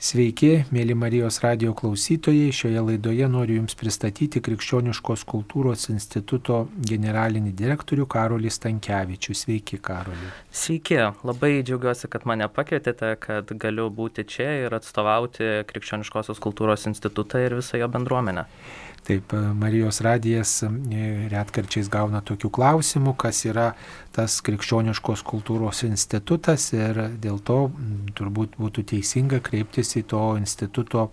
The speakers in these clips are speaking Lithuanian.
Sveiki, mėly Marijos radio klausytojai. Šioje laidoje noriu Jums pristatyti Krikščioniškos kultūros instituto generalinį direktorių Karolį Stankievičių. Sveiki, Karolį. Sveiki, labai džiaugiuosi, kad mane pakvietėte, kad galiu būti čia ir atstovauti Krikščioniškosios kultūros institutą ir visą jo bendruomenę. Taip, Marijos radijas e, retkarčiais gauna tokių klausimų, kas yra tas krikščioniškos kultūros institutas ir dėl to turbūt būtų teisinga kreiptis į to instituto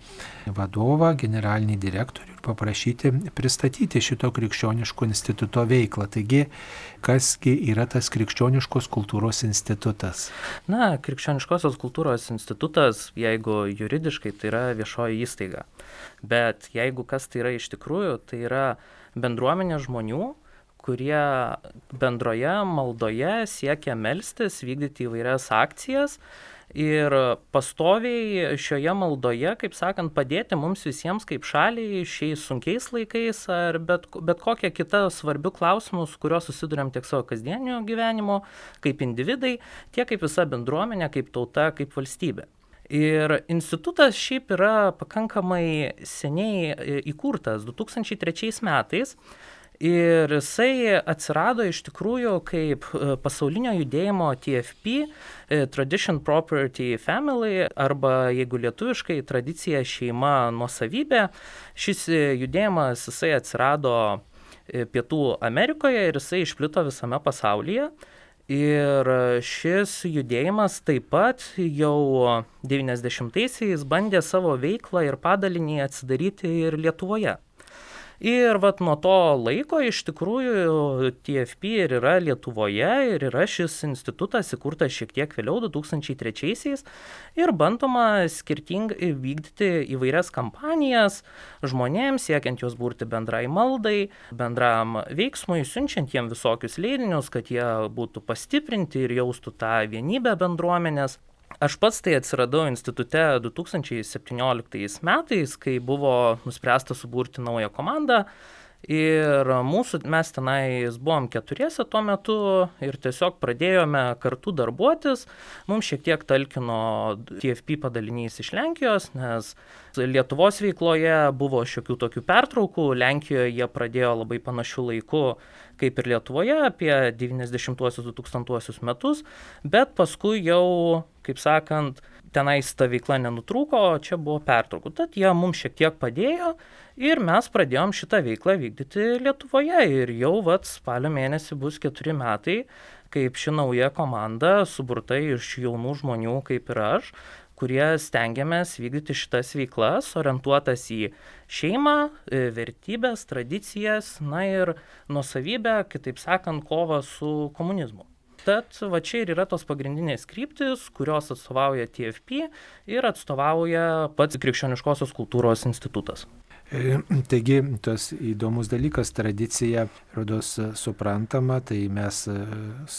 vadovą, generalinį direktorių. ir paprašyti pristatyti šito krikščioniško instituto veiklą. Taigi, kasgi yra tas krikščioniškos kultūros institutas? Na, krikščioniškosios kultūros institutas, jeigu juridiškai, tai yra viešoji įstaiga. Bet jeigu kas tai yra iš tikrųjų, tai yra bendruomenė žmonių, kurie bendroje maldoje siekia melstis, vykdyti įvairias akcijas ir pastoviai šioje maldoje, kaip sakant, padėti mums visiems kaip šaliai šiais sunkiais laikais ar bet, bet kokie kita svarbių klausimų, su kuriuo susidurėm tiek savo kasdienio gyvenimo, kaip individai, tiek kaip visa bendruomenė, kaip tauta, kaip valstybė. Ir institutas šiaip yra pakankamai seniai e, įkurtas 2003 metais. Ir jisai atsirado iš tikrųjų kaip e, pasaulinio judėjimo TFP, e, Tradition Property Family, arba jeigu lietuviškai tradicija šeima nuosavybė. Šis judėjimas jisai atsirado Pietų Amerikoje ir jisai išplito visame pasaulyje. Ir šis judėjimas taip pat jau 90-aisiais bandė savo veiklą ir padalinį atsidaryti ir Lietuvoje. Ir vat nuo to laiko iš tikrųjų TFP ir yra Lietuvoje ir yra šis institutas įkurtas šiek tiek vėliau, 2003-aisiais, ir bandoma skirtingai vykdyti įvairias kampanijas žmonėms, siekiant juos burti bendrai maldai, bendram veiksmui, siunčiant jiem visokius leidinius, kad jie būtų pastiprinti ir jaustų tą vienybę bendruomenės. Aš pats tai atsiradau institute 2017 metais, kai buvo nuspręsta suburti naują komandą. Ir mūsų, mes tenais buvom keturiese tuo metu ir tiesiog pradėjome kartu darbuotis. Mums šiek tiek talkino TFP padalinys iš Lenkijos, nes Lietuvos veikloje buvo šiokių tokių pertraukų. Lenkijoje jie pradėjo labai panašių laikų kaip ir Lietuvoje apie 90-2000 metus, bet paskui jau, kaip sakant, tenais ta veikla nenutrūko, čia buvo pertraukų. Tad jie mums šiek tiek padėjo ir mes pradėjom šitą veiklą vykdyti Lietuvoje ir jau vat spalio mėnesį bus keturi metai, kaip ši nauja komanda suburta iš jaunų žmonių kaip ir aš, kurie stengiamės vykdyti šitas veiklas, orientuotas į šeimą, e, vertybės, tradicijas, na ir nusavybę, kitaip sakant, kovą su komunizmu. Tad va čia ir yra tos pagrindinės kryptis, kurios atstovauja TFP ir atstovauja pats Krikščioniškosios kultūros institutas. E, taigi, tas įdomus dalykas, tradicija, rodos, suprantama, tai mes e,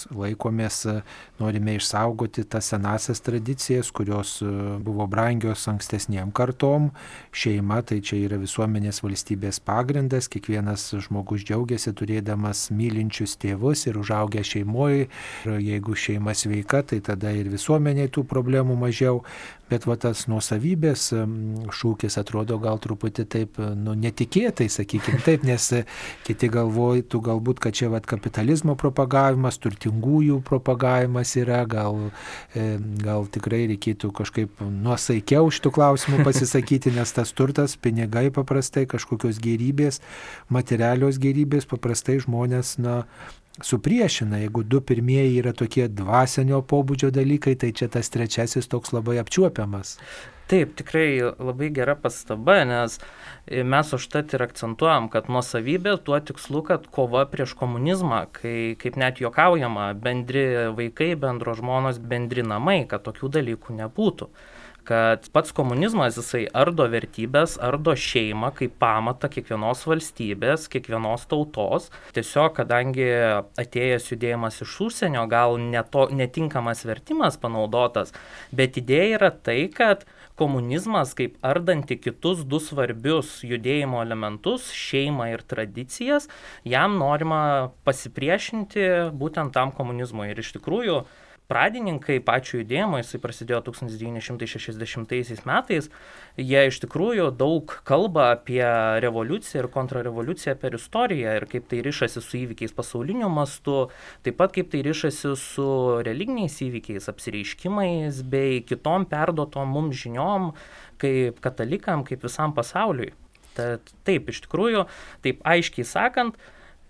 laikomės, e, norime išsaugoti tas senasias tradicijas, kurios buvo brangios ankstesniem kartom. Šeima, tai čia yra visuomenės valstybės pagrindas, kiekvienas žmogus džiaugiasi turėdamas mylinčius tėvus ir užaugę šeimoje. Ir jeigu šeima sveika, tai tada ir visuomeniai tų problemų mažiau. Bet va tas nuosavybės šūkis atrodo gal truputį taip nu, netikėtai, sakykime taip, nes e, kiti galvoja, galbūt, kad čia vat, kapitalizmo propagavimas, turtingųjų propagavimas yra, gal, e, gal tikrai reikėtų kažkaip nuosaikiau šitų klausimų pasisakyti, nes tas turtas, pinigai paprastai, kažkokios gerybės, materialios gerybės paprastai žmonės, na, supriešina. Jeigu du pirmieji yra tokie dvasinio pobūdžio dalykai, tai čia tas trečiasis toks labai apčiuopiamas. Taip, tikrai labai gera pastaba, nes mes užtat ir akcentuojam, kad nuosavybė tuo tikslu, kad kova prieš komunizmą, kai, kaip net juokaujama, bendri vaikai, bendro žmonos, bendri namai, kad tokių dalykų nebūtų kad pats komunizmas jisai ardo vertybės, ardo šeimą kaip pamatą kiekvienos valstybės, kiekvienos tautos. Tiesiog, kadangi atėjęs judėjimas iš užsienio, gal neto, netinkamas vertimas panaudotas, bet idėja yra tai, kad komunizmas kaip ardanti kitus du svarbius judėjimo elementus - šeimą ir tradicijas, jam norima pasipriešinti būtent tam komunizmui. Ir iš tikrųjų, pradininkai pačio judėjimo, jisai prasidėjo 1960 metais, jie iš tikrųjų daug kalba apie revoliuciją ir kontrarevoliuciją per istoriją ir kaip tai ryšasi su įvykiais pasauliniu mastu, taip pat kaip tai ryšasi su religiniais įvykiais, apsireiškimais bei kitom perdotom mums žiniom, kaip katalikam, kaip visam pasauliui. Tad taip, iš tikrųjų, taip aiškiai sakant,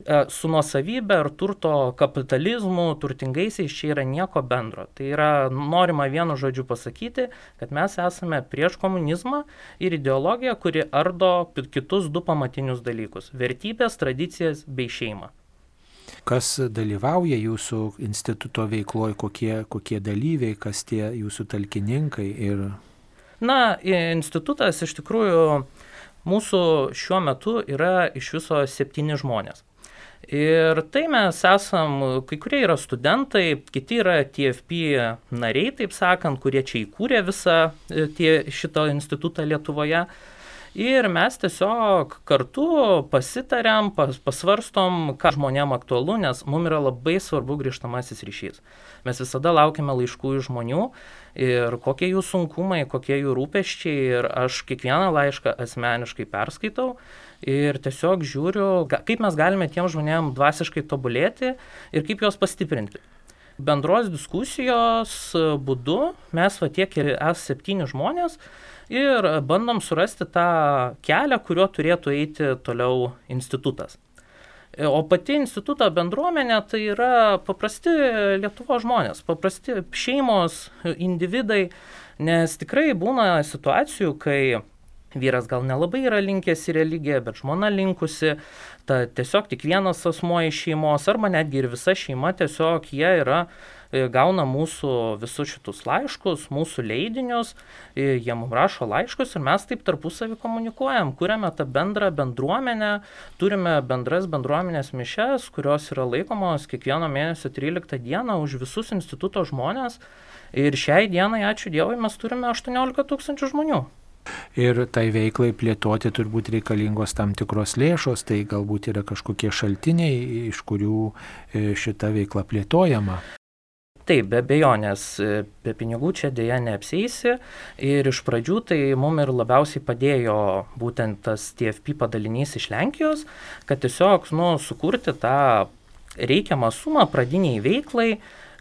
su nuosavybė ar turto kapitalizmu, turtingaisiais čia yra nieko bendro. Tai yra norima vienu žodžiu pasakyti, kad mes esame prieš komunizmą ir ideologiją, kuri ardo kitus du pamatinius dalykus - vertybės, tradicijas bei šeimą. Kas dalyvauja jūsų instituto veikloje, kokie, kokie dalyviai, kas tie jūsų talkininkai ir... Na, institutas iš tikrųjų mūsų šiuo metu yra iš viso septyni žmonės. Ir tai mes esam, kai kurie yra studentai, kiti yra TFP nariai, taip sakant, kurie čia įkūrė visą e, tie, šitą institutą Lietuvoje. Ir mes tiesiog kartu pasitarėm, pas, pasvarstom, ką žmonėm aktualu, nes mums yra labai svarbu grįžtamasis ryšys. Mes visada laukiame laiškų iš žmonių ir kokie jų sunkumai, kokie jų rūpeščiai ir aš kiekvieną laišką asmeniškai perskaitau ir tiesiog žiūriu, kaip mes galime tiem žmonėm dvasiškai tobulėti ir kaip juos pastiprinti. Bendros diskusijos būdu mes va tiek ir es septyni žmonės ir bandom surasti tą kelią, kuriuo turėtų eiti toliau institutas. O pati instituto bendruomenė tai yra paprasti Lietuvo žmonės, paprasti šeimos, individai, nes tikrai būna situacijų, kai vyras gal nelabai yra linkęs į religiją, bet žmona linkusi, ta tiesiog tik vienas asmo iš šeimos, arba netgi ir visa šeima tiesiog jie yra e, gauna mūsų visus šitus laiškus, mūsų leidinius, e, jie mums rašo laiškus ir mes taip tarpusavį komunikuojam, kuriame tą bendrą bendruomenę, turime bendras bendruomenės mišes, kurios yra laikomos kiekvieno mėnesio 13 dieną už visus instituto žmonės. Ir šiai dienai, ačiū Dievui, mes turime 18 tūkstančių žmonių. Ir tai veiklai plėtoti turbūt reikalingos tam tikros lėšos, tai galbūt yra kažkokie šaltiniai, iš kurių e, šita veikla plėtojama. Taip, be abejonės, e, be pinigų čia dėja neapsėsi ir iš pradžių tai mums ir labiausiai padėjo būtent tas TFP padalinys iš Lenkijos, kad tiesiog nu, sukurti tą reikiamą sumą pradiniai veiklai,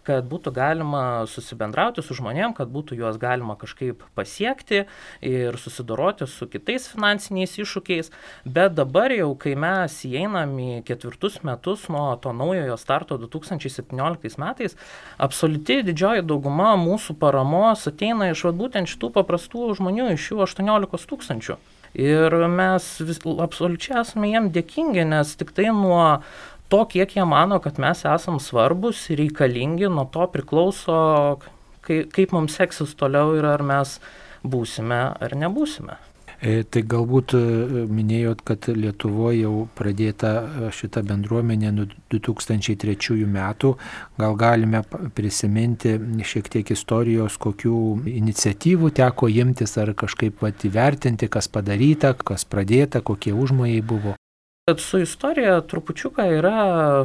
kad būtų galima susibendrauti su žmonėm, kad būtų juos galima kažkaip pasiekti ir susidoroti su kitais finansiniais iššūkiais. Bet dabar jau, kai mes įeinam į ketvirtus metus nuo to naujojo starto 2017 metais, absoliuti didžioji dauguma mūsų paramos ateina iš vat, būtent šitų paprastų žmonių, iš jų 18 tūkstančių. Ir mes vis, absoliučiai esame jiem dėkingi, nes tik tai nuo to, kiek jie mano, kad mes esam svarbus ir reikalingi, nuo to priklauso, kaip, kaip mums seksis toliau ir ar mes būsime ar nebūsime. E, tai galbūt e, minėjot, kad Lietuvoje jau pradėta e, šita bendruomenė nuo 2003 metų. Gal galime prisiminti šiek tiek istorijos, kokių iniciatyvų teko imtis ar kažkaip įvertinti, kas padaryta, kas pradėta, kokie užmojai buvo. Su istorija trupučiuką yra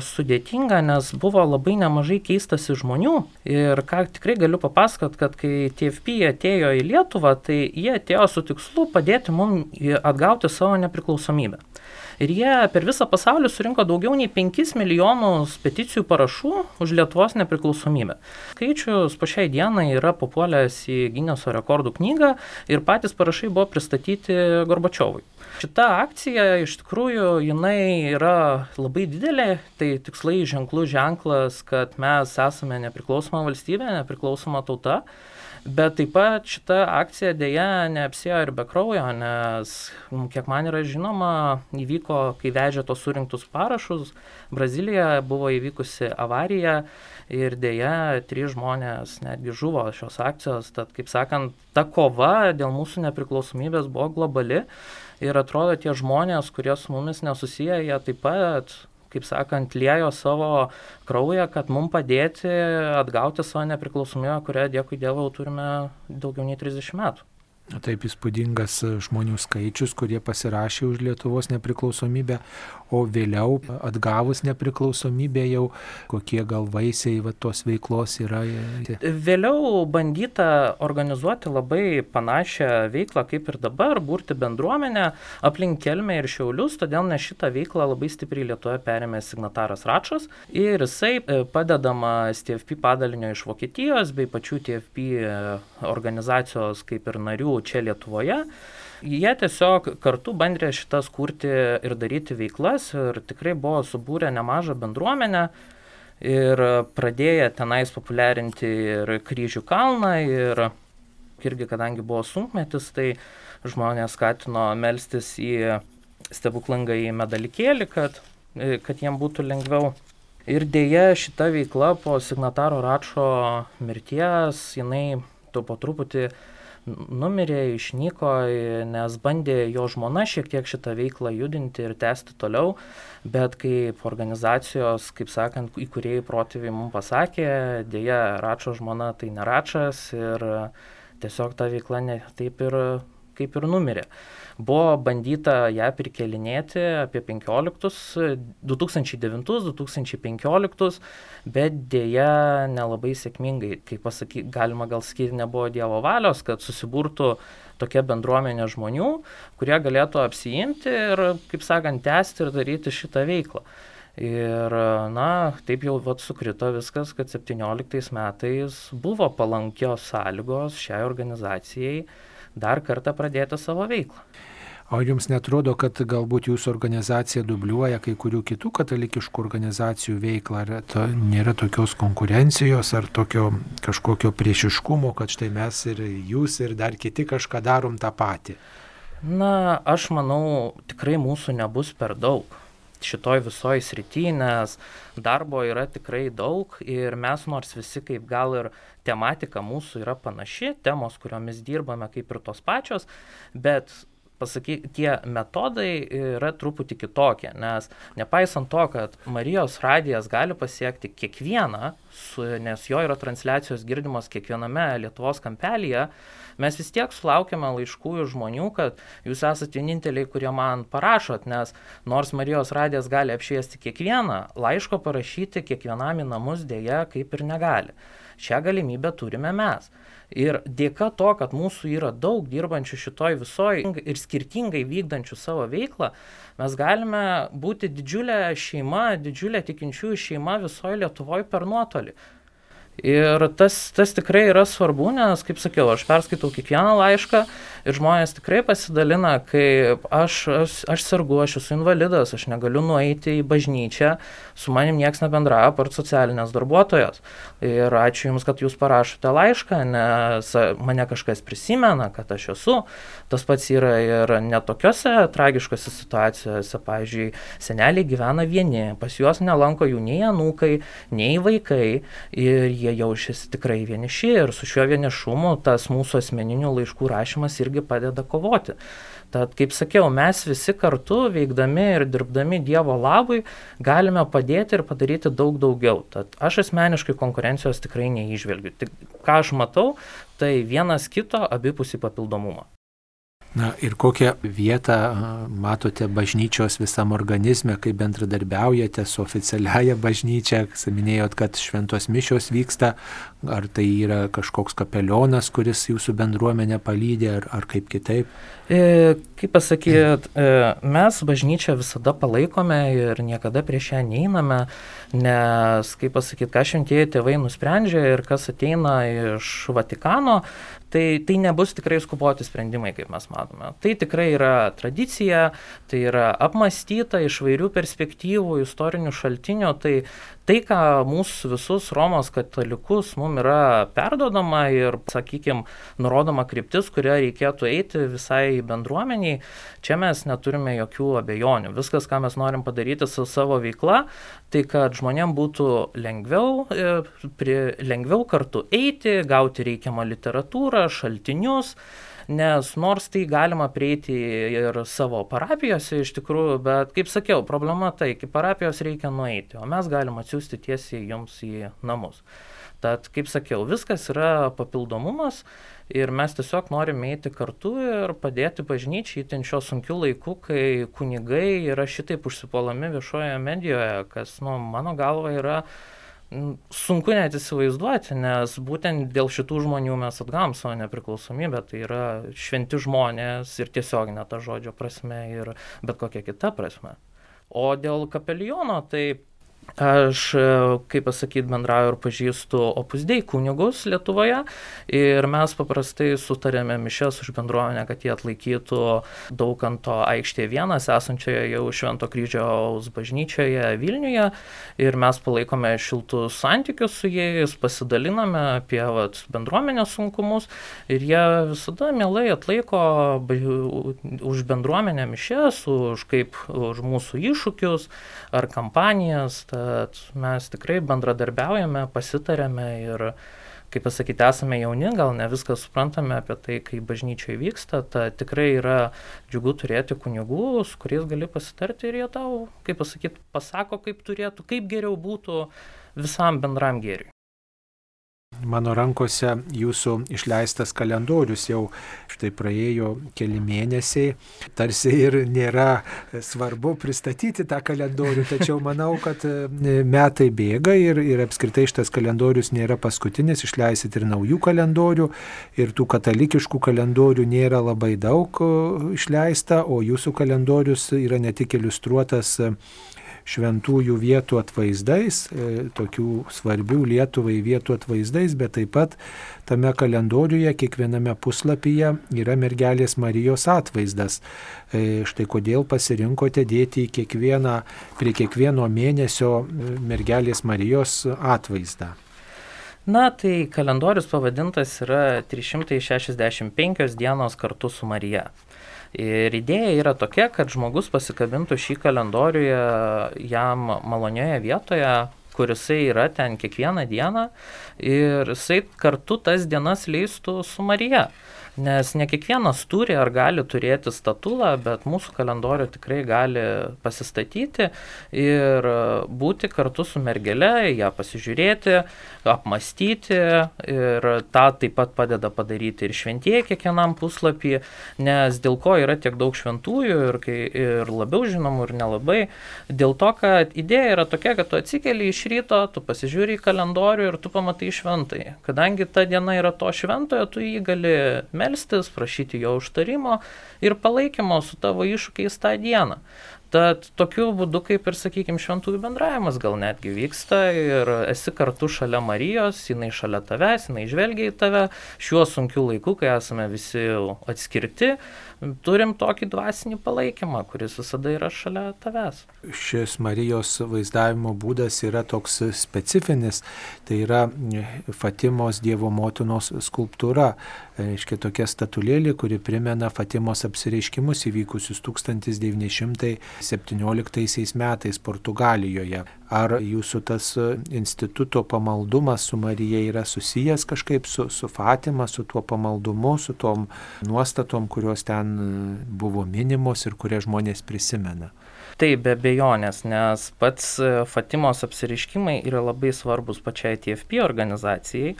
sudėtinga, nes buvo labai nemažai keistasi žmonių. Ir ką tikrai galiu papasakot, kad kai TFP atėjo į Lietuvą, tai jie atėjo su tikslu padėti mums atgauti savo nepriklausomybę. Ir jie per visą pasaulį surinko daugiau nei 5 milijonus peticijų parašų už Lietuvos nepriklausomybę. Skaičius po šiai dienai yra papuolęs į Gineso rekordų knygą ir patys parašai buvo pristatyti Gorbačiovui. Šita akcija iš tikrųjų jinai yra labai didelė, tai tikslai ženklų ženklas, kad mes esame nepriklausoma valstybė, nepriklausoma tauta. Bet taip pat šita akcija dėja neapsėjo ir be kraujo, nes, kiek man yra žinoma, įvyko, kai vežė tos surinktus parašus, Brazilijoje buvo įvykusi avarija ir dėja trys žmonės netgi žuvo šios akcijos. Tad, kaip sakant, ta kova dėl mūsų nepriklausomybės buvo globali ir atrodo tie žmonės, kurie su mumis nesusiję, jie taip pat kaip sakant, liejo savo kraują, kad mums padėti atgauti savo nepriklausomybę, kurią, dėkui Dievui, turime daugiau nei 30 metų. Taip įspūdingas žmonių skaičius, kurie pasirašė už Lietuvos nepriklausomybę, o vėliau atgavus nepriklausomybę jau kokie gal vaisiai va, tos veiklos yra. Vėliau bandyta organizuoti labai panašią veiklą kaip ir dabar, burti bendruomenę aplink Kelmę ir Šiaulius, todėl nes šitą veiklą labai stipriai Lietuvoje perėmė signataras Račas ir jisai e, padedamas TFP padalinio iš Vokietijos bei pačių TFP e, organizacijos kaip ir narių čia Lietuvoje jie tiesiog kartu bandė šitas kurti ir daryti veiklas ir tikrai buvo subūrę nemažą bendruomenę ir pradėję tenais populiarinti ir kryžių kalną ir irgi kadangi buvo sunkmetis, tai žmonės skatino melstis į stebuklingą į medalikėlį, kad, kad jiem būtų lengviau. Ir dėja šita veikla po signataro Račo mirties, jinai tu po truputį numirė, išnyko, nes bandė jo žmona šiek tiek šitą veiklą judinti ir tęsti toliau, bet kaip organizacijos, kaip sakant, įkūrėjai protėviai mums pasakė, dėja, Račo žmona tai neračas ir tiesiog ta veikla ne, taip ir kaip ir numirė. Buvo bandyta ją prikelinėti apie 15, 2009-2015, bet dėja nelabai sėkmingai, kaip pasakyti, galima gal sakyti, nebuvo Dievo valios, kad susiburtų tokia bendruomenė žmonių, kurie galėtų apsijimti ir, kaip sakant, tęsti ir daryti šitą veiklą. Ir, na, taip jau vat, sukrito viskas, kad 17 metais buvo palankios sąlygos šiai organizacijai dar kartą pradėti savo veiklą. O jums netrodo, kad galbūt jūsų organizacija dubliuoja kai kurių kitų katalikiškų organizacijų veiklą, ar to, nėra tokios konkurencijos, ar tokio kažkokio priešiškumo, kad štai mes ir jūs ir dar kiti kažką darom tą patį? Na, aš manau, tikrai mūsų nebus per daug šitoj visoj srity, nes darbo yra tikrai daug ir mes nors visi kaip gal ir tematika mūsų yra panaši, temos, kuriomis dirbame kaip ir tos pačios, bet pasaky, tie metodai yra truputį kitokie, nes nepaisant to, kad Marijos radijas gali pasiekti kiekvieną, su, nes jo yra transliacijos girdimos kiekviename Lietuvos kampelyje, mes vis tiek sulaukiame laiškų iš žmonių, kad jūs esate vieninteliai, kurie man parašot, nes nors Marijos radijas gali apšviesti kiekvieną, laiško parašyti kiekvienam į namus dėja kaip ir negali. Šią galimybę turime mes. Ir dėka to, kad mūsų yra daug dirbančių šitoj visoj ir skirtingai vykdančių savo veiklą, mes galime būti didžiulė šeima, didžiulė tikinčiųjų šeima visoje Lietuvoje per nuotolį. Ir tas, tas tikrai yra svarbu, nes, kaip sakiau, aš perskaitau kiekvieną laišką ir žmonės tikrai pasidalina, kai aš, aš, aš sergu, aš esu invalidas, aš negaliu nueiti į bažnyčią, su manim niekas nebendravo per socialinės darbuotojas. Ir ačiū Jums, kad Jūs parašote laišką, nes mane kažkas prisimena, kad aš esu. Tas pats yra ir netokiose tragiškose situacijose. Pavyzdžiui, seneliai gyvena vieni, pas juos nelanko jų nei anūkai, nei vaikai. Ir jie jaučiasi tikrai vieniši ir su šiuo vienišumu tas mūsų asmeninių laiškų rašymas irgi padeda kovoti. Tad, kaip sakiau, mes visi kartu veikdami ir dirbdami Dievo labui galime padėti ir padaryti daug daugiau. Tad aš asmeniškai konkurencijos tikrai neižvelgiu. Tik ką aš matau, tai vienas kito abipusį papildomumą. Na ir kokią vietą matote bažnyčios visam organizme, kaip bendradarbiaujate su oficialiaja bažnyčia, minėjot, kad šventos mišios vyksta, ar tai yra kažkoks kapelionas, kuris jūsų bendruomenę palydė, ar, ar kaip kitaip? E, kaip pasakyt, e, mes bažnyčią visada palaikome ir niekada prieš ją neiname, nes, kaip pasakyt, ką šventieji tėvai nusprendžia ir kas ateina iš Vatikano, tai tai nebus tikrai skuboti sprendimai, kaip mes matome. Tai tikrai yra tradicija, tai yra apmastyta iš vairių perspektyvų, istorinių šaltinių, tai tai, ką mūsų visus Romos katalikus mums yra perdodama ir, sakykime, nurodoma kryptis, kuria reikėtų eiti visai bendruomeniai, čia mes neturime jokių abejonių. Viskas, ką mes norim padaryti su savo veikla, tai kad žmonėm būtų lengviau, e, prie, lengviau kartu eiti, gauti reikiamą literatūrą, šaltinius, nes nors tai galima prieiti ir savo parapijose iš tikrųjų, bet kaip sakiau, problema tai, iki parapijos reikia nueiti, o mes galim atsiųsti tiesiai jums į namus. Tad, kaip sakiau, viskas yra papildomumas Ir mes tiesiog norime eiti kartu ir padėti bažnyčiai įtin šio sunkiu laiku, kai kunigai yra šitaip užsipuolami viešoje medijoje, kas, nu, mano galva yra sunku net įsivaizduoti, nes būtent dėl šitų žmonių mes atgam savo nepriklausomybę, tai yra šventi žmonės ir tiesiog ne ta žodžio prasme ir bet kokia kita prasme. O dėl kapeliono, tai Aš, e, kaip pasakyti, bendrauju ir pažįstu opusdei kunigus Lietuvoje ir mes paprastai sutarėme mišes už bendruomenę, kad jie atlaikytų Daukanto aikštėje vienas, esančioje jau Švento kryžiaus bažnyčioje Vilniuje ir mes palaikome šiltus santykius su jais, pasidaliname apie vat, bendruomenės sunkumus ir jie visada mielai atlaiko už bendruomenę mišes, už, kaip, už mūsų iššūkius ar kampanijas. Ta, kad mes tikrai bendradarbiaujame, pasitarėme ir, kaip pasakyti, esame jauni, gal ne viską suprantame apie tai, kaip bažnyčioje vyksta, ta tikrai yra džiugu turėti kunigų, su kuriais gali pasitarti ir jie tau, kaip pasakyti, pasako, kaip turėtų, kaip geriau būtų visam bendram gėriui. Mano rankose jūsų išleistas kalendorius jau štai praėjo keli mėnesiai, tarsi ir nėra svarbu pristatyti tą kalendorių, tačiau manau, kad e, metai bėga ir, ir apskritai šitas kalendorius nėra paskutinis, išleisit ir naujų kalendorių ir tų katalikiškų kalendorių nėra labai daug išleista, o jūsų kalendorius yra ne tik iliustruotas šventųjų vietų atvaizdais, e, tokių svarbių Lietuvai vietų atvaizdais, bet taip pat tame kalendoriuje kiekviename puslapyje yra mergelės Marijos atvaizdas. E, štai kodėl pasirinkote dėti kiekvieną, prie kiekvieno mėnesio e, mergelės Marijos atvaizdą. Na, tai kalendorius pavadintas yra 365 dienos kartu su Marija. Ir idėja yra tokia, kad žmogus pasikabintų šį kalendoriuje jam malonioje vietoje, kur jisai yra ten kiekvieną dieną ir jisai kartu tas dienas leistų su Marija nes ne kiekvienas turi ar gali turėti statulą, bet mūsų kalendorių tikrai gali pasistatyti ir būti kartu su mergele, ją pasižiūrėti, apmastyti ir tą taip pat padeda padaryti ir šventieji kiekvienam puslapį, nes dėl ko yra tiek daug šventųjų ir, kai, ir labiau žinomų ir nelabai, dėl to, kad idėja yra tokia, kad tu atsikeli iš ryto, tu pasižiūri į kalendorių ir tu pamatai šventai. Kadangi ta diena yra to šventojo, tu jį gali melstis, prašyti jo užtarimo ir palaikymo su tavo iššūkiais tą dieną. Tad tokiu būdu, kaip ir, sakykime, šventųjų bendravimas gal netgi vyksta ir esi kartu šalia Marijos, jinai šalia tavęs, jinai žvelgia į tave šiuo sunkiu laiku, kai esame visi atskirti, turim tokį dvasinį palaikymą, kuris visada yra šalia tavęs. Šis Marijos vaizdavimo būdas yra toks specifinis, tai yra Fatimos Dievo motinos skulptūra, reiškia tokia statulėlė, kuri primena Fatimos apsireiškimus įvykusius 1917 metais Portugalijoje. Ar jūsų tas instituto pamaldumas su Marija yra susijęs kažkaip su, su Fatima, su tuo pamaldumu, su tom nuostatom, kurios ten buvo minimos ir kurias žmonės prisimena. Taip, be bejonės, nes pats Fatimos apsiriškimai yra labai svarbus pačiai TFP organizacijai,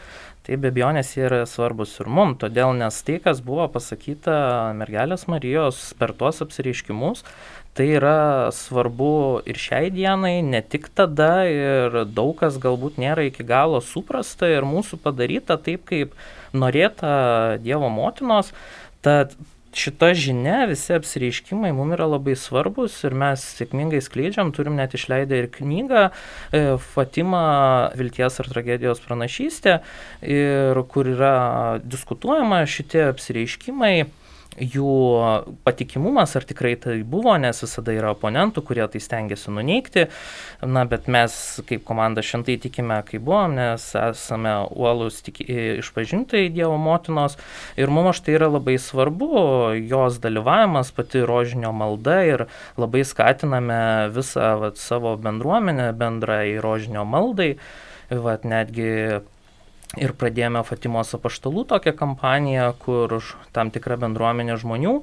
tai be bejonės jie yra svarbus ir mum, todėl nes tai, kas buvo pasakyta mergelės Marijos per tuos apsiriškimus, tai yra svarbu ir šiai dienai, ne tik tada ir daug kas galbūt nėra iki galo suprasta ir mūsų padaryta taip, kaip norėta Dievo motinos. Tad šita žinia, visi apsireiškimai mums yra labai svarbus ir mes sėkmingai skleidžiam, turim net išleidę ir knygą e, Fatima vilties ar tragedijos pranašystė, ir kur yra diskutuojama šitie apsireiškimai jų patikimumas, ar tikrai tai buvo, nes visada yra oponentų, kurie tai stengiasi nuneikti. Na, bet mes kaip komanda šimtai tikime, kaip buvom, nes esame uolus išpažintai Dievo motinos ir mums tai yra labai svarbu, jos dalyvavimas, pati rožinio malda ir labai skatiname visą vat, savo bendruomenę bendrai rožinio maldai. Vat, netgi ir pradėjome Fatimos apaštalų tokią kampaniją, kur tam tikra bendruomenė žmonių,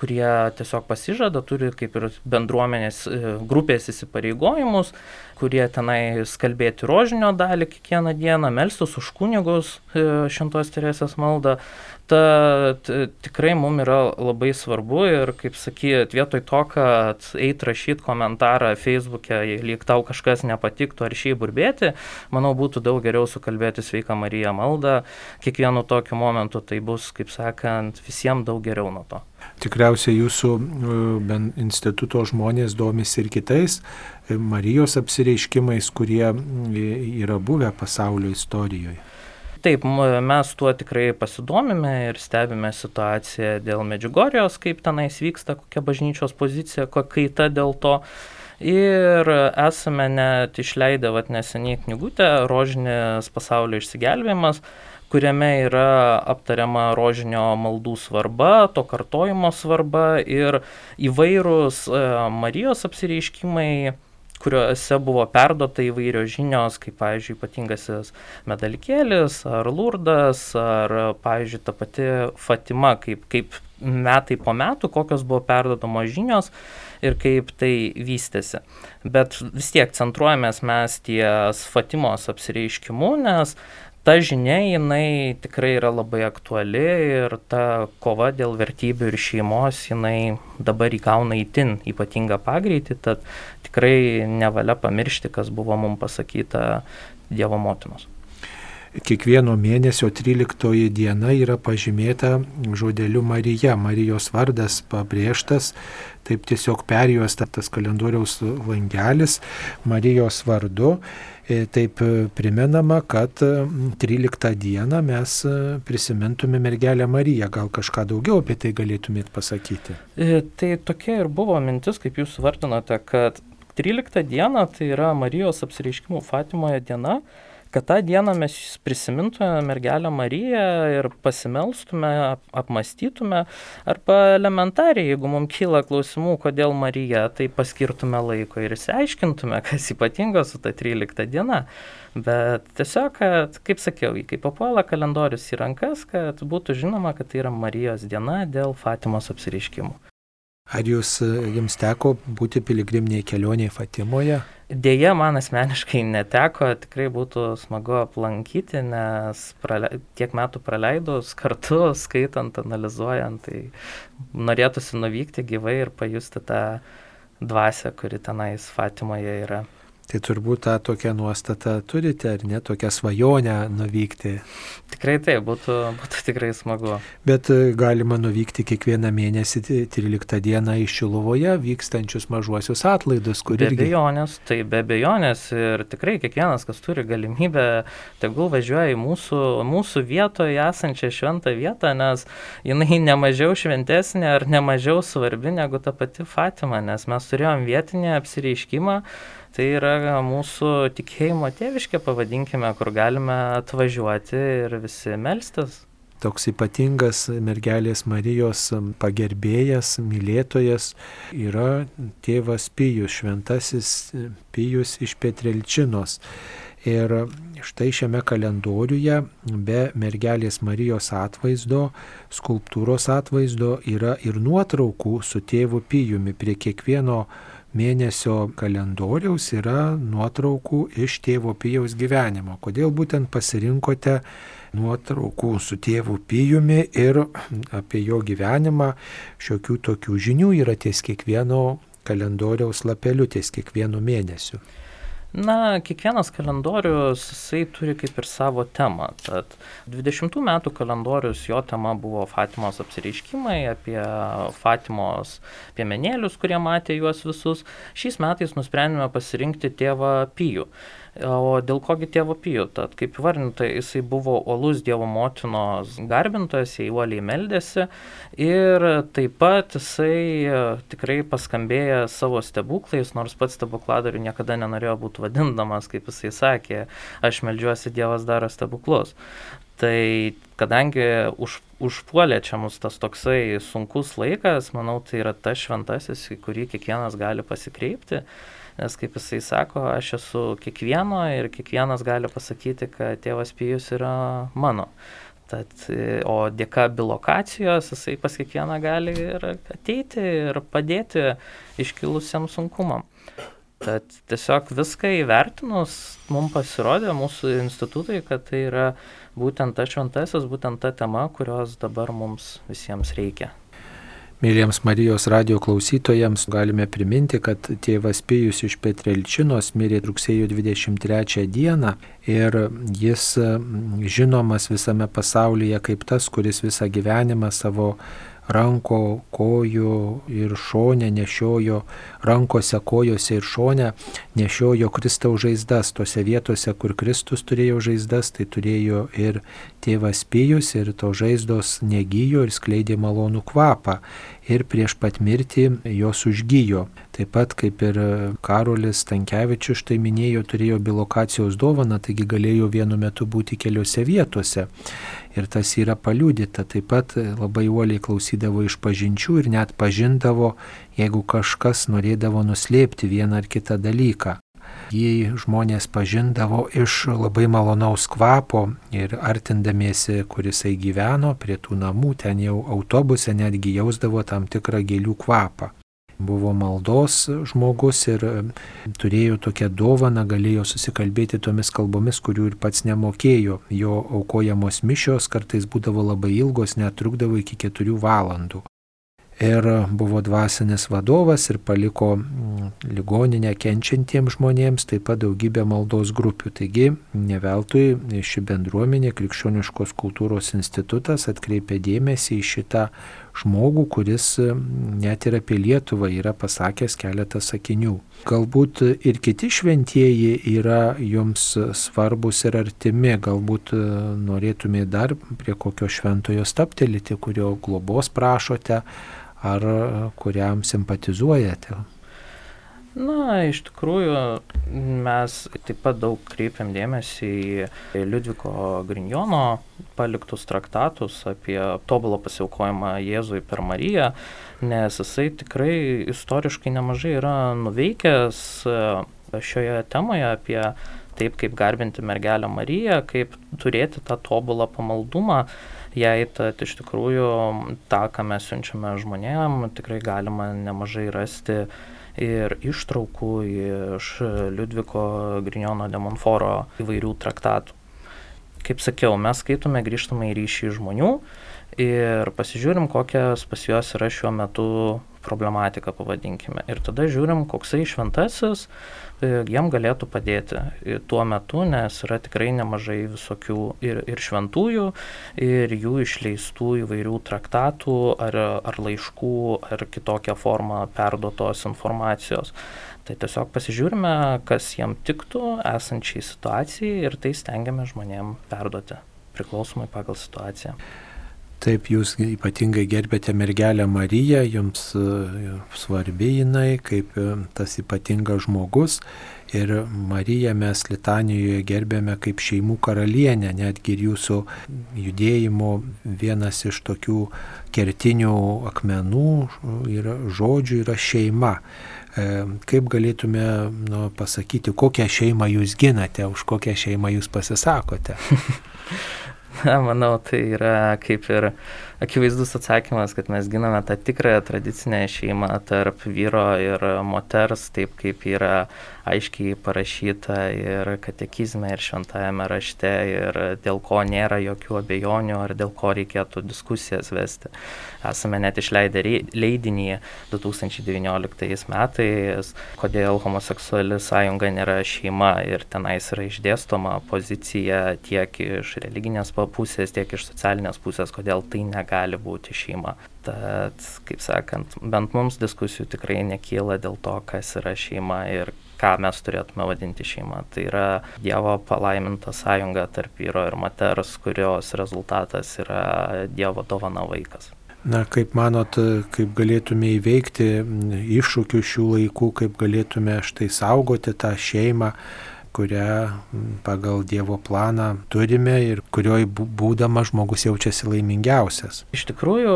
kurie tiesiog pasižada, turi kaip ir bendruomenės e, grupės įsipareigojimus, kurie tenai skalbėti rožinio dalį kiekvieną dieną, melstus už kunigus e, šventos Teresės maldą, ta, t, tikrai mums yra labai svarbu ir, kaip sakyt, vietoj to, kad eit rašyti komentarą Facebook'e, lyg tau kažkas nepatiktų ar šiai burbėti, manau, būtų daug geriau sukalbėti sveiką Mariją maldą. Kiekvienu tokiu momentu tai bus, kaip sakant, visiems daug geriau nuo to. Tikriausiai jūsų e, instituto žmonės domisi ir kitais e, Marijos apsireiškimais, kurie yra buvę pasaulio istorijoje. Taip, mes tuo tikrai pasidomime ir stebime situaciją dėl Medžiugorijos, kaip tenais vyksta, kokia bažnyčios pozicija, kokia kaita dėl to. Ir esame net išleidę vat neseniai knygutę Rožinės pasaulio išsigelbėjimas, kuriame yra aptariama rožinio maldų svarba, to kartojimo svarba ir įvairūs e, Marijos apsireiškimai kuriuose buvo perduota įvairios žinios, kaip, pavyzdžiui, ypatingasis medalikėlis, ar lurdas, ar, pavyzdžiui, ta pati Fatima, kaip, kaip metai po metų, kokios buvo perdodamos žinios ir kaip tai vystėsi. Bet vis tiek centruojamės mes ties Fatimos apsireiškimu, nes ta žinia jinai tikrai yra labai aktuali ir ta kova dėl vertybių ir šeimos jinai dabar įgauna įtin ypatingą pagreitį, tad tikrai nevalia pamiršti, kas buvo mums pasakyta Dievo motinos. Kiekvieno mėnesio 13 diena yra pažymėta žodeliu Marija, Marijos vardas pabrėžtas, taip tiesiog perjuosta tas kalendoriaus langelis Marijos vardu E, taip e, primenama, kad 13 dieną mes e, prisimintume mergelę Mariją. Gal kažką daugiau apie tai galėtumėt pasakyti? Tai tokia ir buvo mintis, kaip jūs vardinote, kad 13 diena tai yra Marijos apsireiškimų Fatimoje diena kad tą dieną mes prisimintume mergelę Mariją ir pasimelstume, apmastytume, arba elementariai, jeigu mums kyla klausimų, kodėl Marija, tai paskirtume laiko ir įsiaiškintume, kas ypatingo su ta 13 diena. Bet tiesiog, kad, kaip sakiau, kai papuola kalendorius į rankas, kad būtų žinoma, kad tai yra Marijos diena dėl Fatimos apsireiškimų. Ar jūs, jums teko būti piligriminiai kelioniai Fatimoje? Deja, man asmeniškai neteko, tikrai būtų smagu aplankyti, nes prale... tiek metų praleidus kartu, skaitant, analizuojant, tai norėtųsi nuvykti gyvai ir pajusti tą dvasę, kuri tenais Fatimoje yra. Tai turbūt tą tokią nuostatą turite, ar ne, tokią svajonę nuvykti. Tikrai tai, būtų, būtų tikrai smagu. Bet e, galima nuvykti kiekvieną mėnesį 13 dieną iš Šiluvoje vykstančius mažuosius atlaidus, kur be irgi... Be abejonės, tai be abejonės ir tikrai kiekvienas, kas turi galimybę, tegul važiuoja į mūsų, mūsų vietoje esančią šventą vietą, nes jinai nemažiau šventesnė ar nemažiau svarbi negu ta pati Fatima, nes mes turėjom vietinį apsireiškimą, Tai yra mūsų tikėjimo tėviškė, pavadinkime, kur galime atvažiuoti ir visi melstis. Toks ypatingas mergelės Marijos pagerbėjas, mylėtojas yra tėvas Pijus, šventasis Pijus iš Petrelčinos. Ir štai šiame kalendoriuje be mergelės Marijos atvaizdo, skulptūros atvaizdo yra ir nuotraukų su tėvu Pijumi prie kiekvieno mėnesio kalendoriaus yra nuotraukų iš tėvo Pijaus gyvenimo. Kodėl būtent pasirinkote nuotraukų su tėvu Pijumi ir apie jo gyvenimą šiokių tokių žinių yra ties kiekvieno kalendoriaus lapeliu, ties kiekvienu mėnesiu. Na, kiekvienas kalendorius, jisai turi kaip ir savo temą. Tad 20 metų kalendorius, jo tema buvo Fatimos apsireiškimai, apie Fatimos piemenėlius, kurie matė juos visus. Šiais metais nusprendėme pasirinkti tėvą Pijų. O dėl kogi tėvo Pijų? Tad kaip vardinta, jisai buvo uolus Dievo motinos garbintojas, jie uoliai meldėsi ir taip pat jisai e, tikrai paskambėjo savo stebuklais, nors pats stebukladariu niekada nenorėjo būti vadindamas, kaip jisai sakė, aš meldžiuosi Dievas daro stebuklus. Tai kadangi už, užpuolė čia mus tas toksai sunkus laikas, manau, tai yra tas šventasis, į kurį kiekvienas gali pasikreipti Nes kaip jisai sako, aš esu kiekvieno ir kiekvienas gali pasakyti, kad tėvas Pijus yra mano. Tad, o dėka bilokacijos jisai pas kiekvieną gali ir ateiti ir padėti iškilusiam sunkumam. Tad tiesiog viską įvertinus, mums pasirodė mūsų institutai, kad tai yra būtent ta šventasis, būtent ta tema, kurios dabar mums visiems reikia. Mėlyjams Marijos radio klausytojams galime priminti, kad tėvas Pėjus iš Petrelčinos mirė rugsėjo 23 dieną ir jis žinomas visame pasaulyje kaip tas, kuris visą gyvenimą savo ranko, kojų ir šonę nešiojo, rankose, kojose ir šonę nešiojo Kristaus žaizdas. Tose vietose, kur Kristus turėjo žaizdas, tai turėjo ir tėvas Pijus ir to žaizdos negyjo ir skleidė malonų kvapą. Ir prieš pat mirtį jos užgyjo. Taip pat kaip ir Karolis Tankievičius štai minėjo, turėjo bilokacijos dovaną, taigi galėjo vienu metu būti keliose vietose ir tas yra paliūdita. Taip pat labai uoliai klausydavo iš pažinčių ir net pažindavo, jeigu kažkas norėdavo nuslėpti vieną ar kitą dalyką. Jį žmonės pažindavo iš labai malonaus kvapo ir artindamiesi, kurisai gyveno prie tų namų, ten jau autobuse netgi jausdavo tam tikrą gėlių kvapą buvo maldos žmogus ir e, turėjo tokią dovaną, galėjo susikalbėti tomis kalbomis, kurių ir pats nemokėjo. Jo aukojamos mišios kartais būdavo labai ilgos, netrukdavo iki keturių valandų ir buvo dvasinis vadovas ir paliko mm, ligoninę kenčiantiems žmonėms, taip pat daugybę maldos grupių. Taigi, ne veltui ši bendruomenė, Krikščioniškos kultūros institutas atkreipė dėmesį į šitą žmogų, kuris net ir apie Lietuvą yra pasakęs keletą sakinių. Galbūt ir kiti šventieji yra jums svarbus ir artimi, galbūt e, norėtumėte dar prie kokio šventojo staptelėti, kurio globos prašote ar kuriam simpatizuojate? Na, iš tikrųjų, mes taip pat daug kreipiam dėmesį į Liudviko Grignono paliktus traktatus apie tobulą pasiaukojimą Jėzui per Mariją, nes jisai tikrai istoriškai nemažai yra nuveikęs e, šioje temoje apie taip, kaip garbinti mergelę Mariją, kaip turėti tą tobulą pamaldumą. Jai, tad iš tikrųjų tą, ką mes siunčiame žmonėm, tikrai galima nemažai rasti ir ištraukų iš Liudviko Grignono de Monforo įvairių traktatų. Kaip sakiau, mes skaitome grįžtamą į ryšį žmonių ir pasižiūrim, kokias pas juos yra šiuo metu problematika, pavadinkime. Ir tada žiūrim, koksai šventasis e, jiem galėtų padėti tuo metu, nes yra tikrai nemažai visokių ir, ir šventųjų, ir jų išleistų įvairių traktatų ar, ar laiškų, ar kitokią formą perduotos informacijos. Tai tiesiog pasižiūrime, kas jiem tiktų esančiai situacijai ir tai stengiame žmonėm perduoti priklausomai pagal situaciją. Taip, jūs ypatingai gerbėte mergelę Mariją, jums e, svarbi jinai kaip e, tas ypatingas žmogus. Ir Mariją mes Litanijoje gerbėme kaip šeimų karalienę, netgi ir jūsų judėjimo vienas iš tokių kertinių akmenų yra, žodžių yra šeima. E, kaip galėtume nu, pasakyti, kokią šeimą jūs ginate, už kokią šeimą jūs pasisakote? Na, manau, tai yra kaip ir akivaizdus atsakymas, kad mes giname tą tikrąją tradicinę šeimą tarp vyro ir moters, taip kaip yra aiškiai parašyta ir katekizme, ir šventajame rašte, ir dėl ko nėra jokių abejonių, ar dėl ko reikėtų diskusijas vesti. Esame net išleidę leidinį 2019 metais, kodėl homoseksuali sąjunga nėra šeima ir tenais yra išdėstoma pozicija tiek iš religinės pusės, tiek iš socialinės pusės, kodėl tai negali būti šeima. Tad, kaip sakant, bent mums diskusijų tikrai nekyla dėl to, kas yra šeima ir ką mes turėtume vadinti šeima. Tai yra Dievo palaiminta sąjunga tarp vyro ir moters, kurios rezultatas yra Dievo dovana vaikas. Na, kaip manot, kaip galėtume įveikti iššūkių šių laikų, kaip galėtume štai saugoti tą šeimą, kurią pagal Dievo planą turime ir kurioj būdama žmogus jaučiasi laimingiausias. Iš tikrųjų,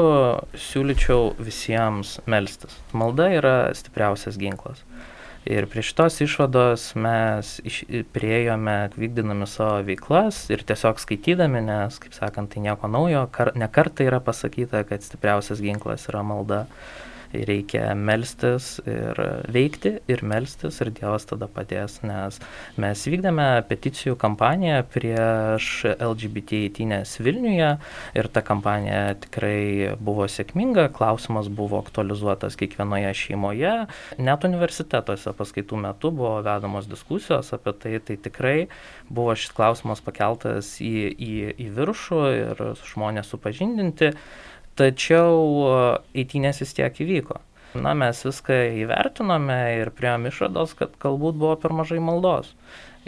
siūlyčiau visiems melstis. Malda yra stipriausias ginklas. Ir prie šitos išvados mes iš, priejome vykdinami savo veiklas ir tiesiog skaitydami, nes, kaip sakant, tai nieko naujo, kar, ne kartą yra pasakyta, kad stipriausias ginklas yra malda reikia melstis ir veikti ir melstis ir Dievas tada padės, nes mes vykdėme peticijų kampaniją prieš LGBT įtynės Vilniuje ir ta kampanija tikrai buvo sėkminga, klausimas buvo aktualizuotas kiekvienoje šeimoje, net universitetuose paskaitų metu buvo vedamos diskusijos apie tai, tai tikrai buvo šis klausimas pakeltas į, į, į viršų ir žmonės supažindinti tačiau eitynės vis tiek įvyko. Na, mes viską įvertinome ir prieėm išvados, kad galbūt buvo per mažai maldos.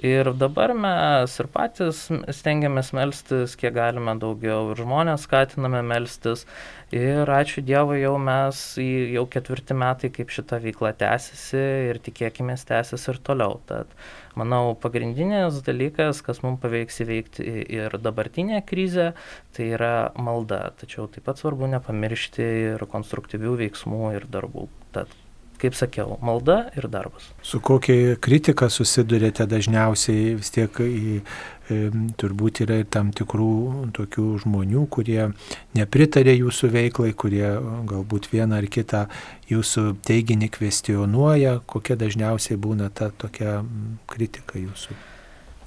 Ir dabar mes ir patys stengiamės melstis, kiek galime daugiau, ir žmonės skatiname melstis. Ir ačiū Dievui, jau mes jau ketvirti metai, kaip šita veikla tęsiasi ir tikėkime tęsis ir toliau. Tad manau, pagrindinis dalykas, kas mums paveiks įveikti ir dabartinę krizę, tai yra malda. Tačiau taip pat svarbu nepamiršti ir konstruktyvių veiksmų ir darbų. Tad kaip sakiau, malda ir darbas. Su kokia kritika susidurėte dažniausiai vis tiek į, e, turbūt yra ir tam tikrų tokių žmonių, kurie nepritarė jūsų veiklai, kurie galbūt vieną ar kitą jūsų teiginį kvestionuoja, kokia dažniausiai būna ta tokia kritika jūsų.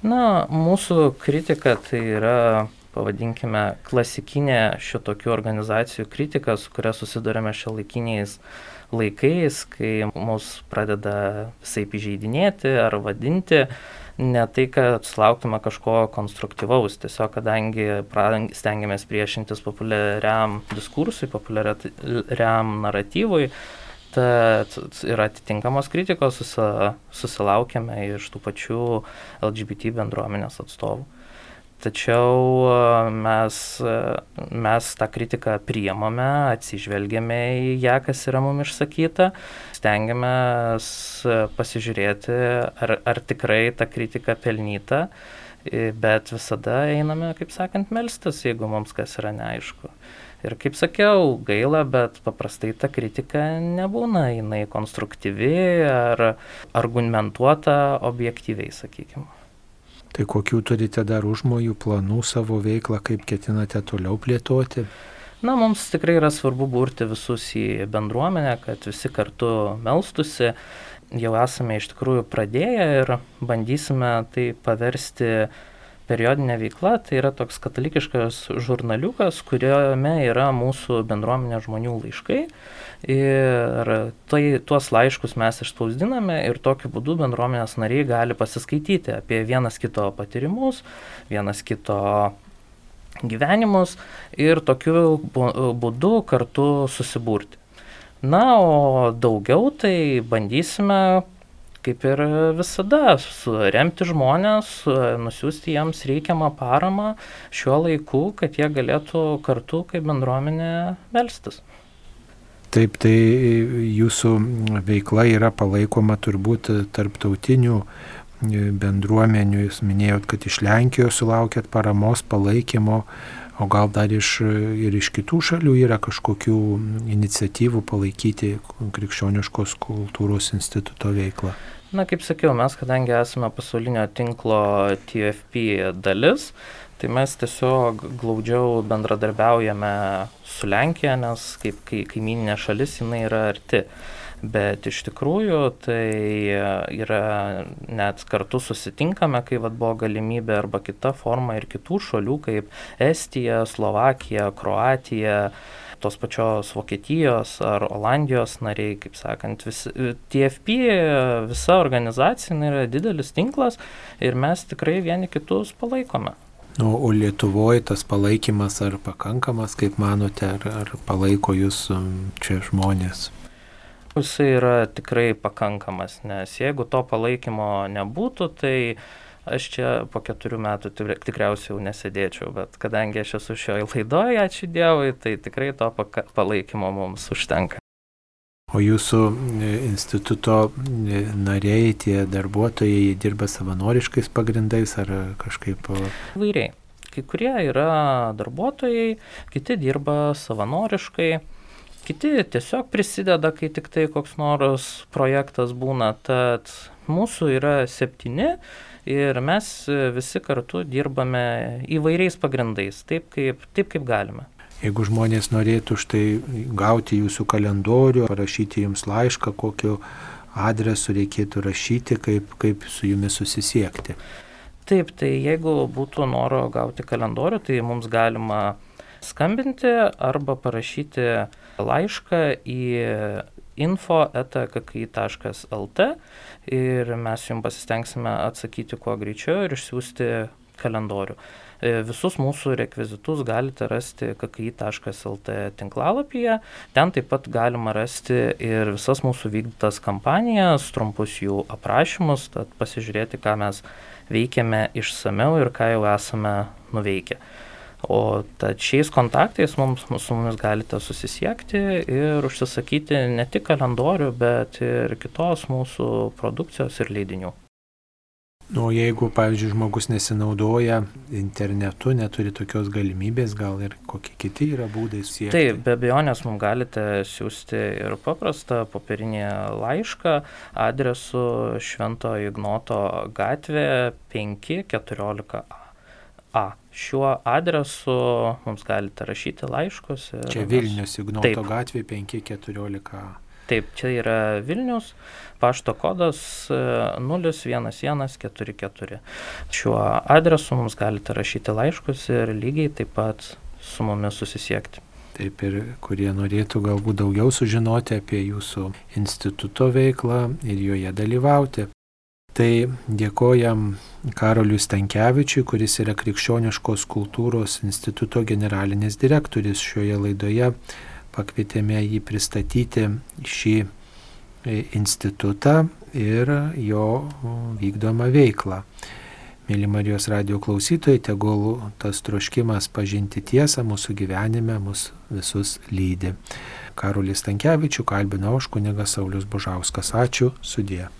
Na, mūsų kritika tai yra pavadinkime, klasikinė šitokių organizacijų kritika, su kuria susidurėme šio laikiniais laikais, kai mus pradeda visai įžeidinėti ar vadinti, ne tai, kad sulauktume kažko konstruktyvaus, tiesiog kadangi stengiamės priešintis populiariam diskursui, populiariam naratyvui, tad ir atitinkamos kritikos susilaukėme iš tų pačių LGBT bendruomenės atstovų. Tačiau e, mes, e, mes tą kritiką priemame, atsižvelgiame į ją, kas yra mums išsakyta, stengiamės e, pasižiūrėti, ar, ar tikrai ta kritika pelnyta, bet visada einame, kaip sakant, melstis, jeigu mums kas yra neaišku. Ir kaip sakiau, gaila, bet paprastai ta kritika nebūna, jinai konstruktyvi ar argumentuota objektyviai, sakykime. Tai kokių turite dar užmojų, planų savo veiklą, kaip ketinate toliau plėtoti? Na, mums tikrai yra svarbu burti visus į bendruomenę, kad visi kartu melstusi. Jau esame iš tikrųjų pradėję ir bandysime tai paversti periodinė veikla, tai yra toks katalikiškas žurnaliukas, kuriame yra mūsų bendruomenė žmonių laiškai. Ir tai, tuos laiškus mes išspausdiname ir tokiu būdu bendruomenės nariai gali pasiskaityti apie vienas kito patyrimus, vienas kito gyvenimus ir tokiu būdu kartu susiburti. Na, o daugiau tai bandysime kaip ir visada, remti žmonės, nusiųsti jiems reikiamą paramą šiuo laiku, kad jie galėtų kartu kaip bendruomenė melstis. Taip, tai jūsų veikla yra palaikoma turbūt tarptautinių bendruomenių. Jūs minėjot, kad iš Lenkijos sulaukėt paramos, palaikymo, o gal dar iš, ir iš kitų šalių yra kažkokių iniciatyvų palaikyti krikščioniškos kultūros instituto veiklą. Na, kaip sakiau, mes, kadangi esame pasaulinio tinklo TFP dalis, tai mes tiesiog glaudžiau bendradarbiaujame su Lenkija, nes kaip kai, kaimininė šalis jinai yra arti. Bet iš tikrųjų tai yra net kartu susitinkame, kai vad buvo galimybė arba kita forma ir kitų šalių kaip Estija, Slovakija, Kroatija, tos pačios Vokietijos ar Olandijos nariai, kaip sakant, vis, TFP visa organizacija yra didelis tinklas ir mes tikrai vieni kitus palaikome. Nu, o Lietuvoje tas palaikymas ar pakankamas, kaip manote, ar, ar palaiko jūs um, čia žmonės? Jisai yra tikrai pakankamas, nes jeigu to palaikymo nebūtų, tai uh, aš čia po keturių metų tikriausiai jau nesėdėčiau, bet kadangi aš esu šioje laidoje, ačiū Dievui, tai tikrai to palaikymo mums užtenka. O jūsų e, instituto e, nariai, tie darbuotojai dirba savanoriškais pagrindais ar kažkaip? Vairiai. Kai kurie yra darbuotojai, kiti dirba savanoriškai kiti tiesiog prisideda, kai tik tai koks nors projektas būna. Tad mūsų yra septyni ir mes visi kartu dirbame įvairiais pagrindais, taip kaip, taip kaip galime. Jeigu žmonės norėtų štai gauti jūsų kalendorių, parašyti jums laišką, kokiu adresu reikėtų rašyti, kaip, kaip su jumis susisiekti. Taip, tai jeigu būtų noro gauti kalendorių, tai mums galima skambinti arba parašyti laišką į info.kki.lt ir mes jums pasistengsime atsakyti kuo greičiau ir išsiųsti kalendorių. E, visus mūsų rekvizitus galite rasti kki.lt tinklalapyje. Ten taip pat galima rasti ir visas mūsų vykdytas kampanijas, trumpus jų aprašymus, tad pasižiūrėti, ką mes veikiame išsameu ir ką jau esame nuveikę. O tad šiais kontaktais mums, su mumis galite susisiekti ir užsisakyti ne tik kalendorių, bet ir kitos mūsų produkcijos ir leidinių. Nu, o jeigu, pavyzdžiui, žmogus nesinaudoja internetu, neturi tokios galimybės, gal ir kokie kiti yra būdai siekti? Taip, be abejonės mums galite siūsti ir paprastą popierinį laišką adresu Švento Ignoto gatvė 514A. A. Šiuo adresu mums galite rašyti laiškus. Čia Vilnius, Ignoto Taip. gatvė 514. Taip, čia yra Vilnius, pašto kodas 01144. E, Šiuo adresu mums galite rašyti laiškus ir lygiai taip pat su mumis susisiekti. Taip ir kurie norėtų galbūt daugiau sužinoti apie jūsų instituto veiklą ir joje dalyvauti. Tai dėkojam Karoliui Stankievičiui, kuris yra Krikščioniškos kultūros instituto generalinis direktorius. Šioje laidoje pakvietėme jį pristatyti šį e, institutą ir jo vykdomą veiklą. Mėly Marijos radio klausytojai, tegul tas troškimas pažinti tiesą mūsų gyvenime mus visus lydi. Karolį Stankievičių kalbino aš kunigas Saulis Bužauskas. Ačiū, sudė.